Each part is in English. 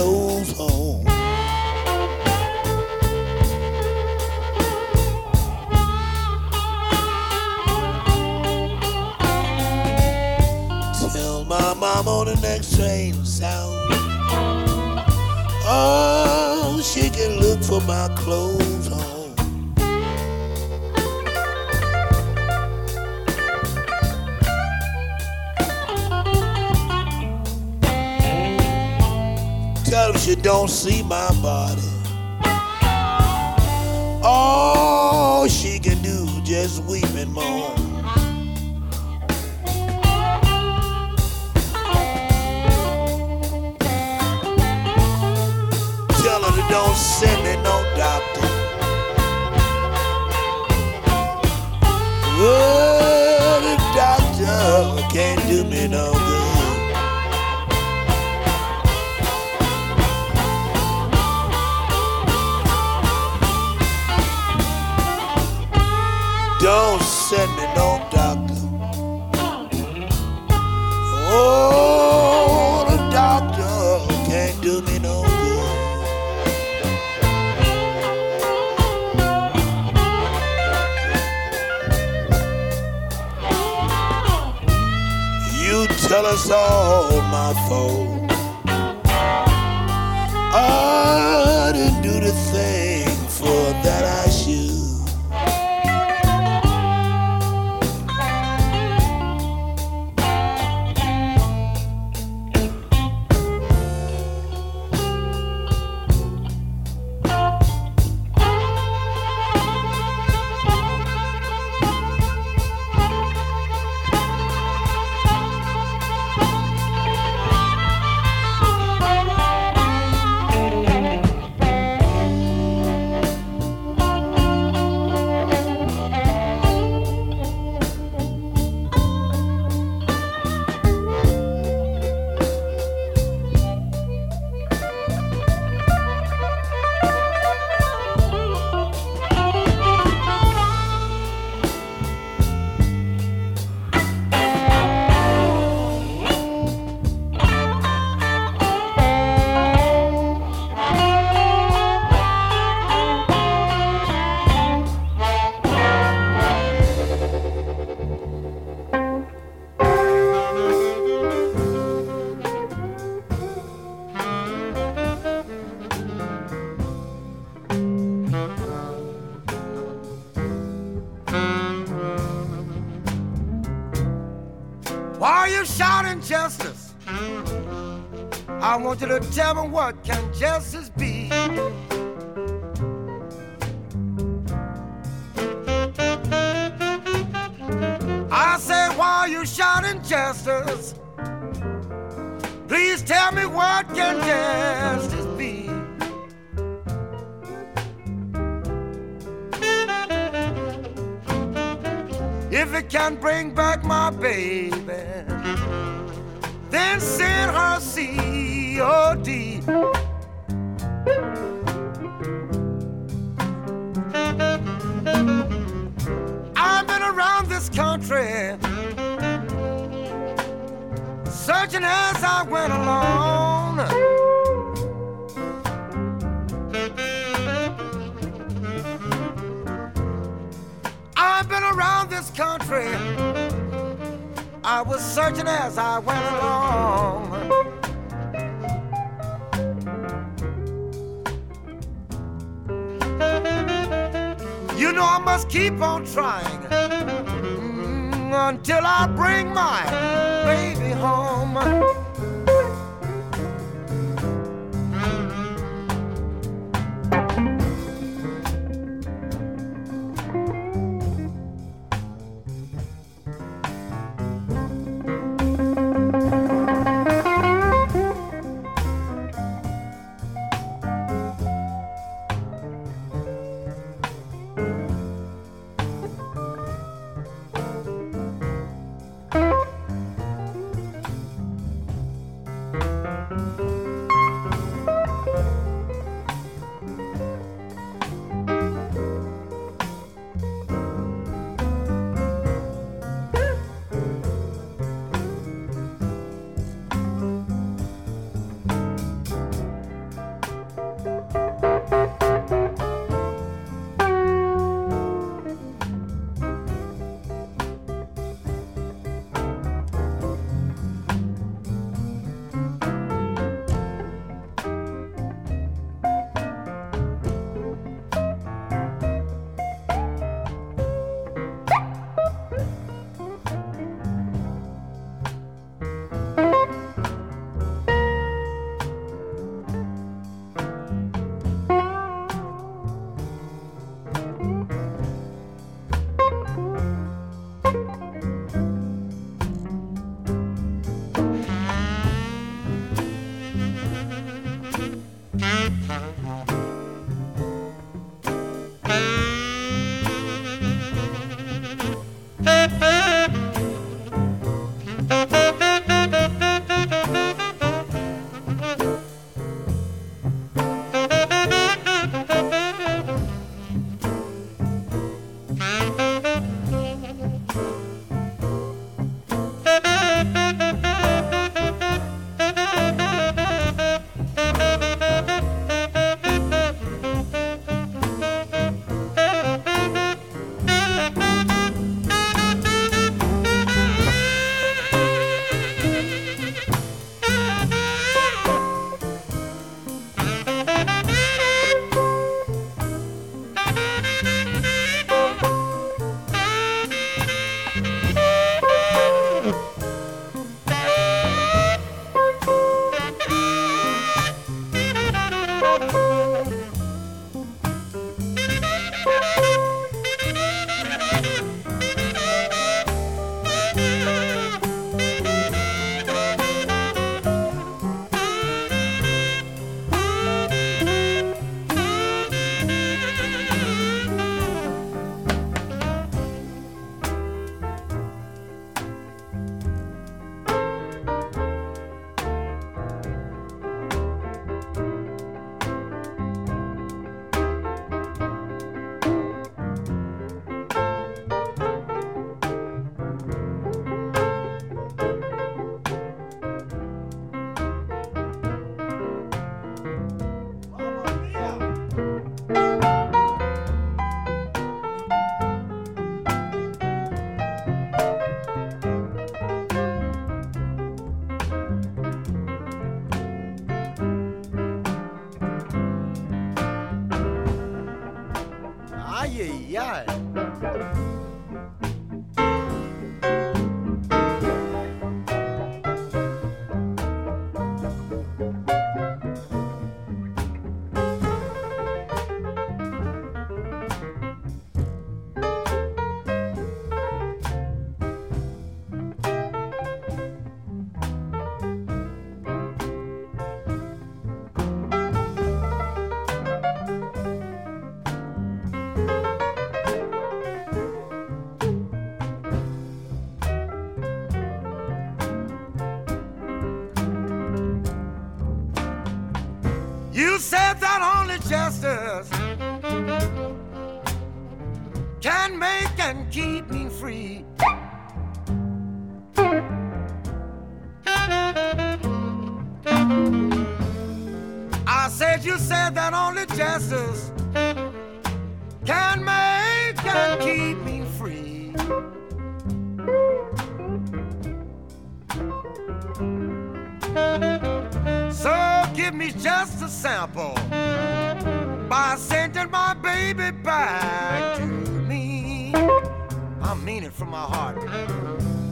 clothes on. Tell my mom on the next train south. Oh, she can look for my clothes. Don't see my body. All she can do just weep and moan. Tell her to don't send me no doctor. Oh, all tell me what searching as I went along. I've been around this country. I was searching as I went along. You know I must keep on trying mm, until I bring my baby home. Heart.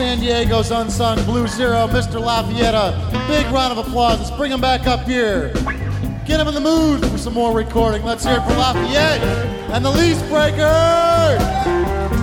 San Diego's Unsung Blue Zero, Mr. Lafayette, big round of applause. Let's bring him back up here. Get him in the mood for some more recording. Let's hear it for Lafayette and the Lease Breakers.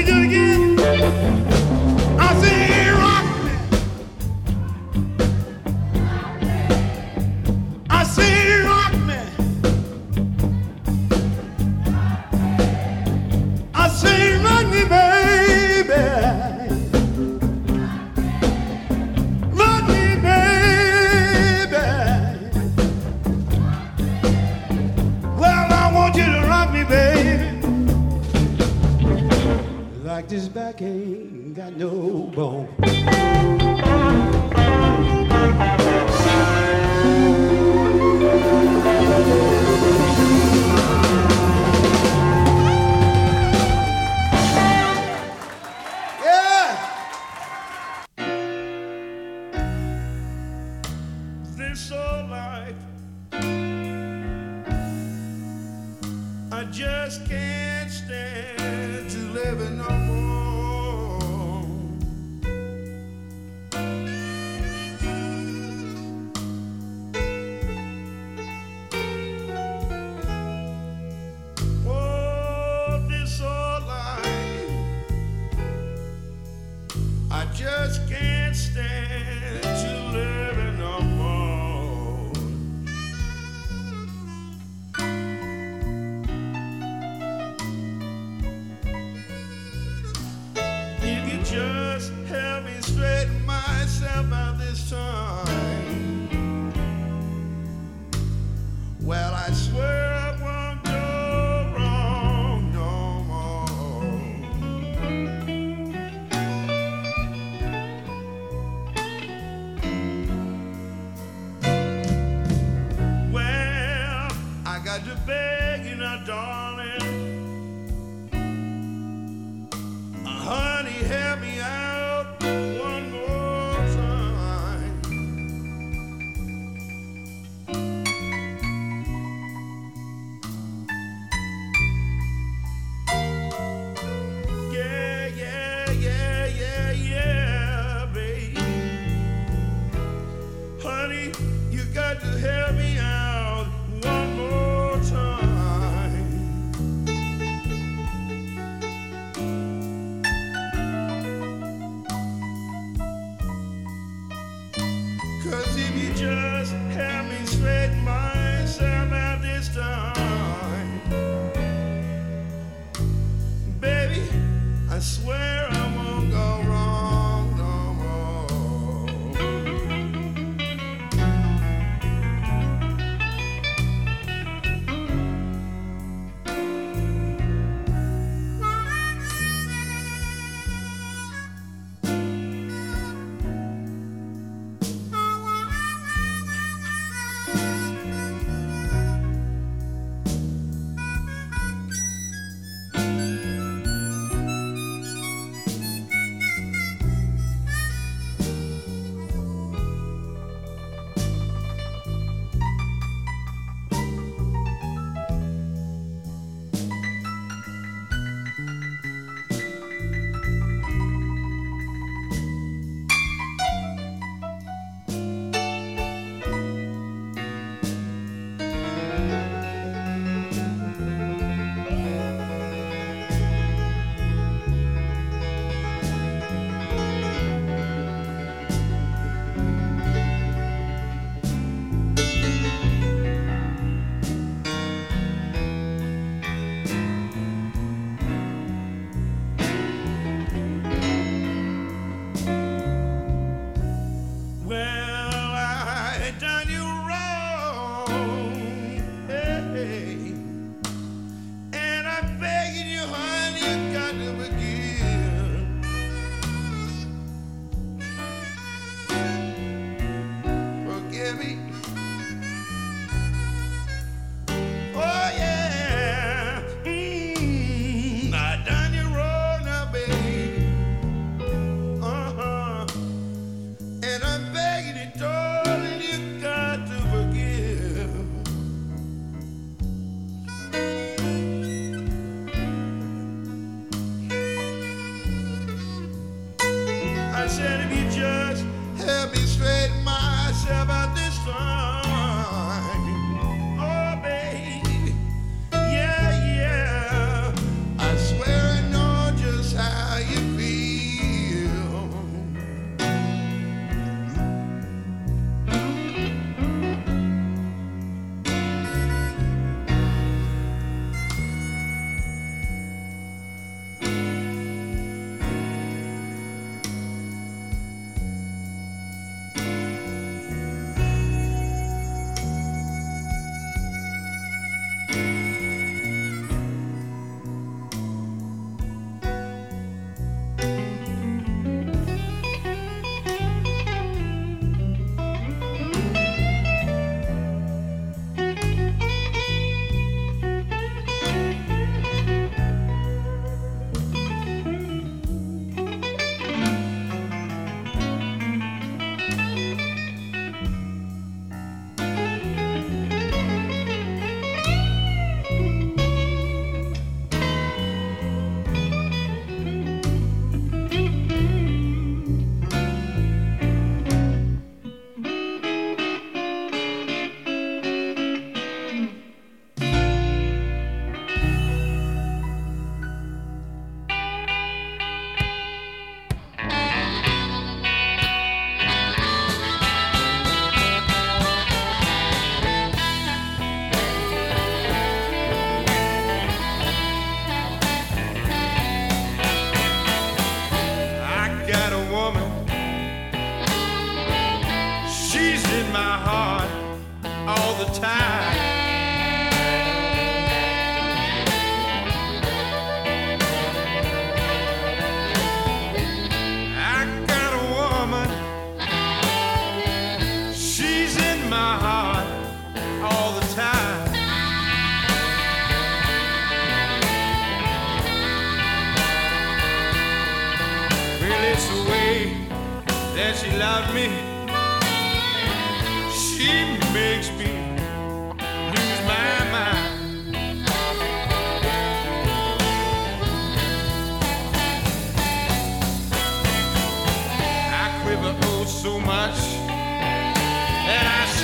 We do it again?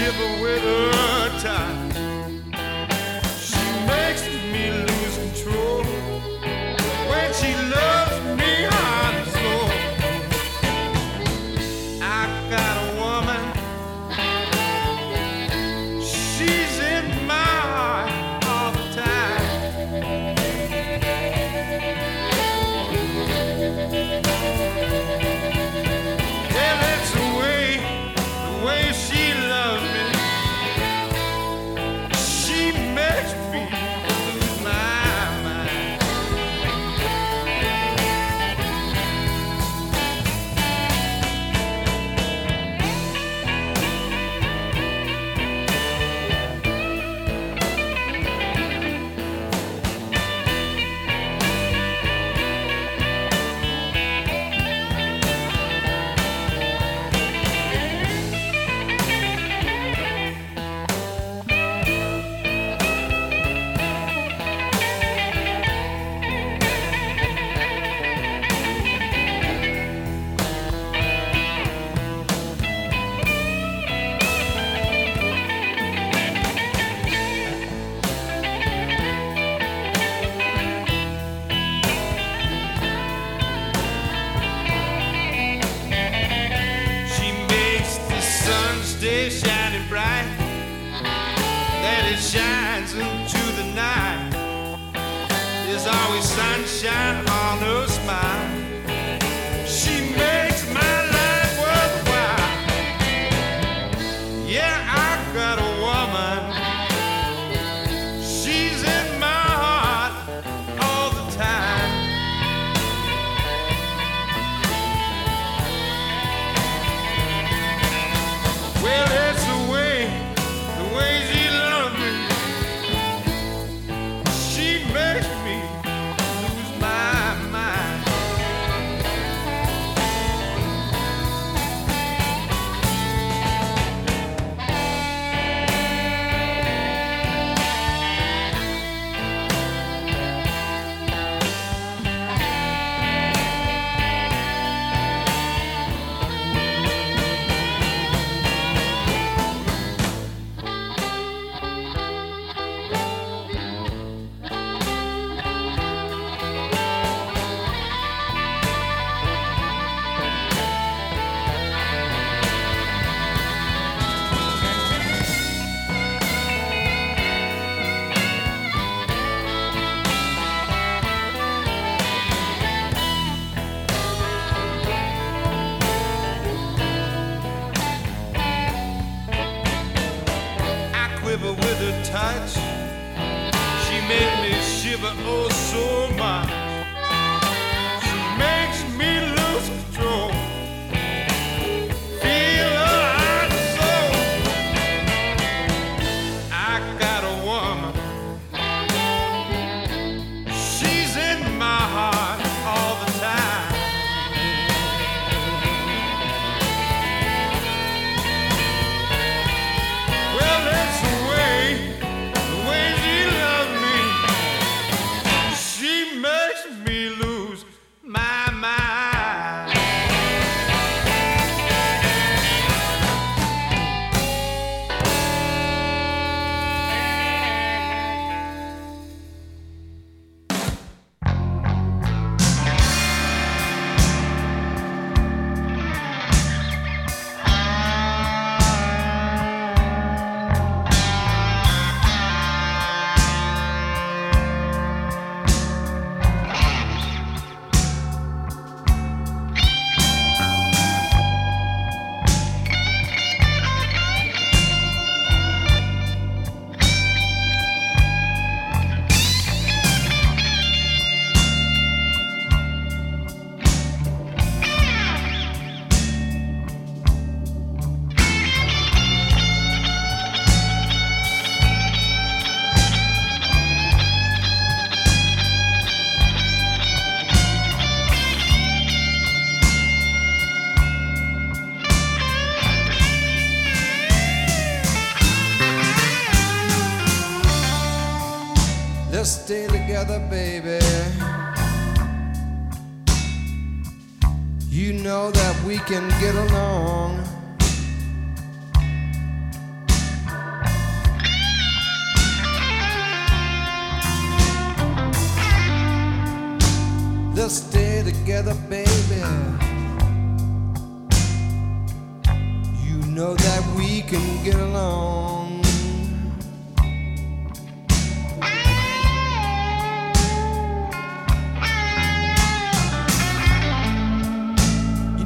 And I shiver with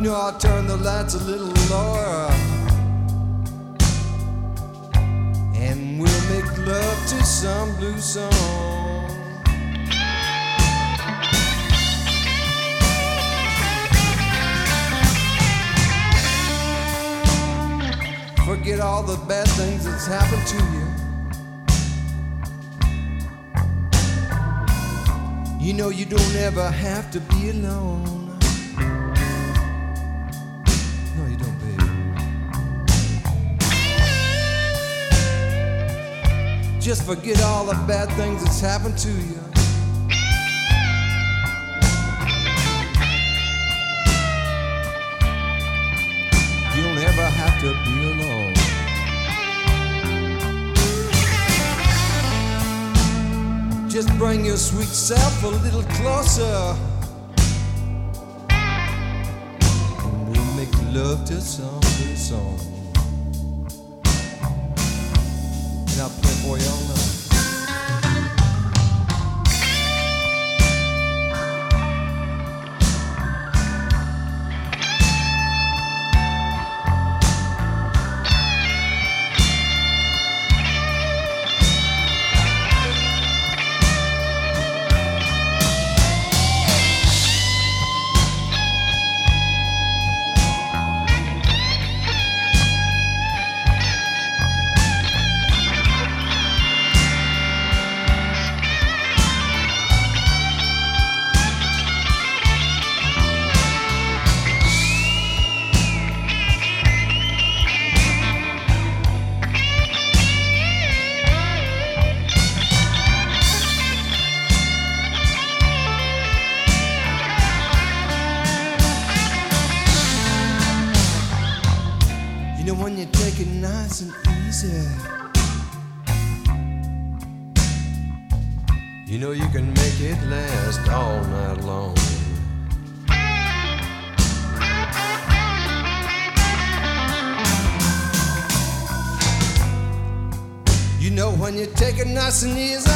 know I'll turn the lights a little lower. And we'll make love to some blue song. Forget all the bad things that's happened to you. You know you don't ever have to be alone. Just forget all the bad things that's happened to you. You don't ever have to be alone. Just bring your sweet self a little closer. And we'll make love to some good song. sneeze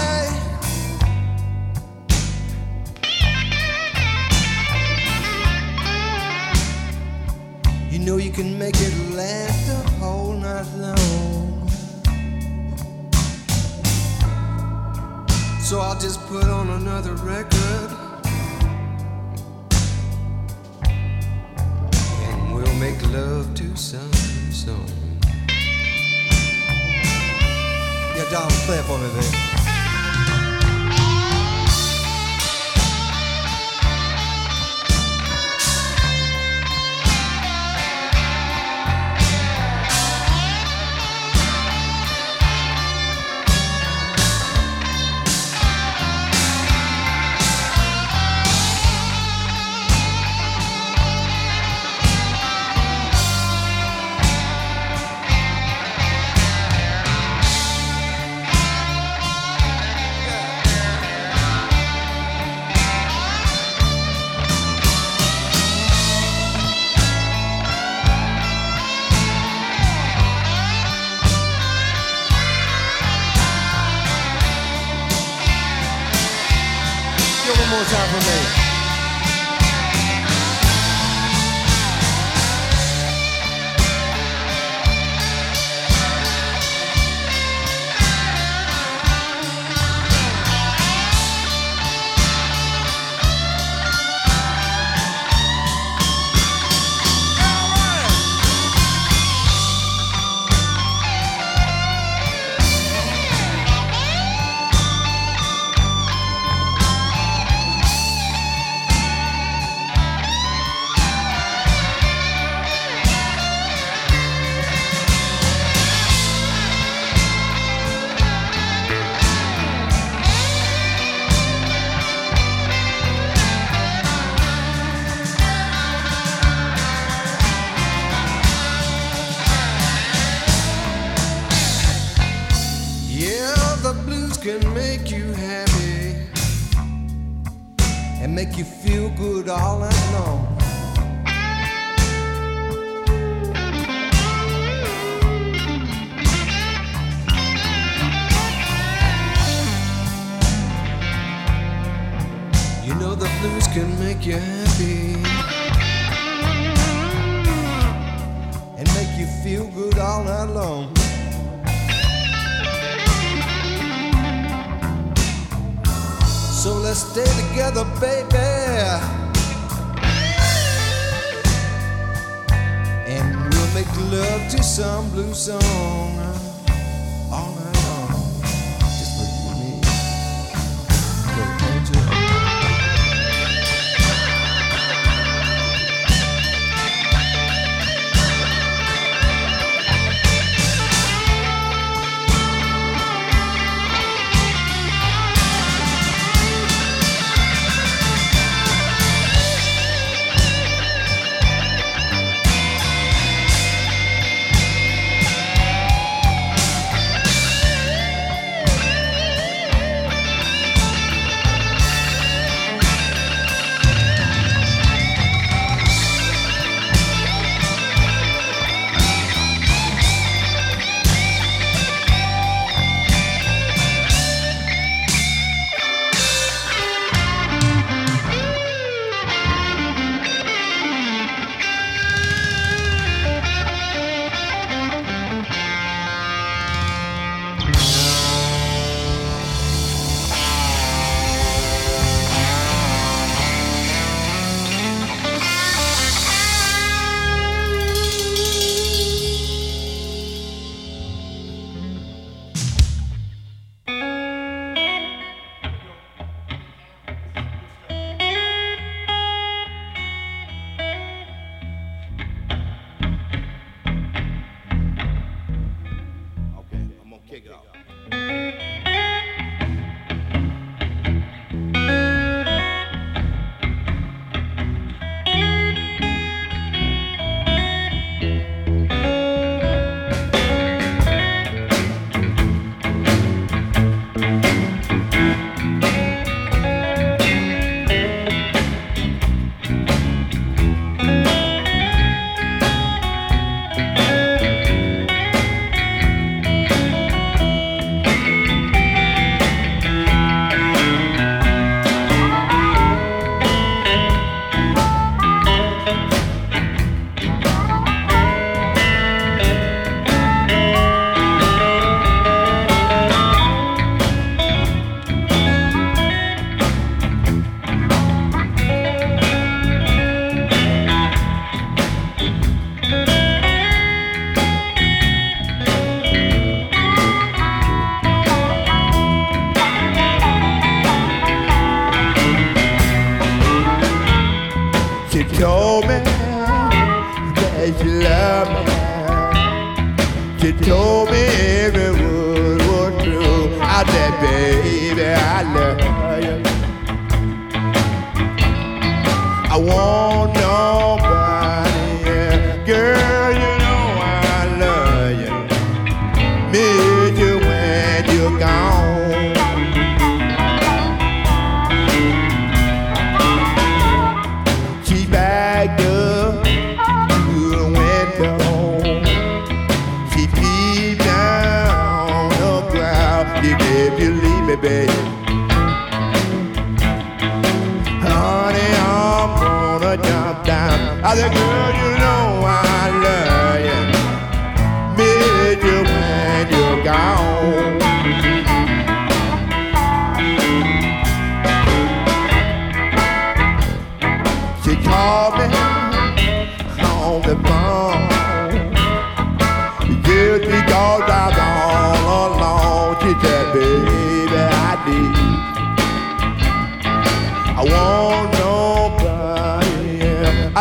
one more time for me.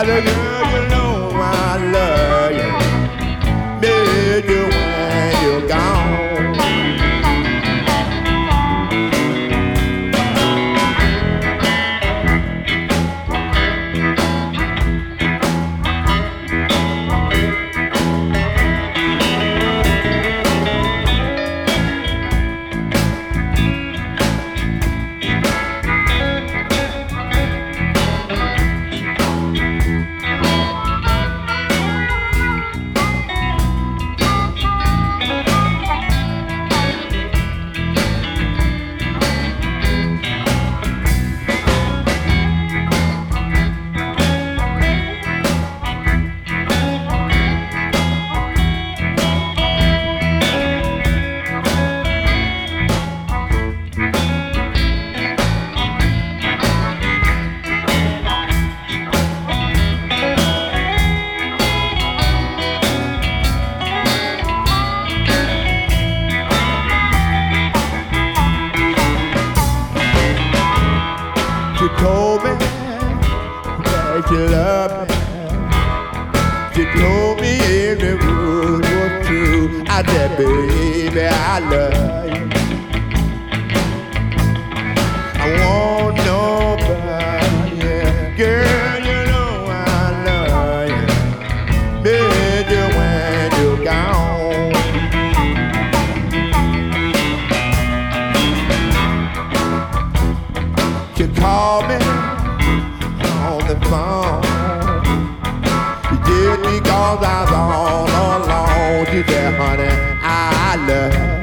Else. call me on the phone. You did because I was all alone. You said, honey, I love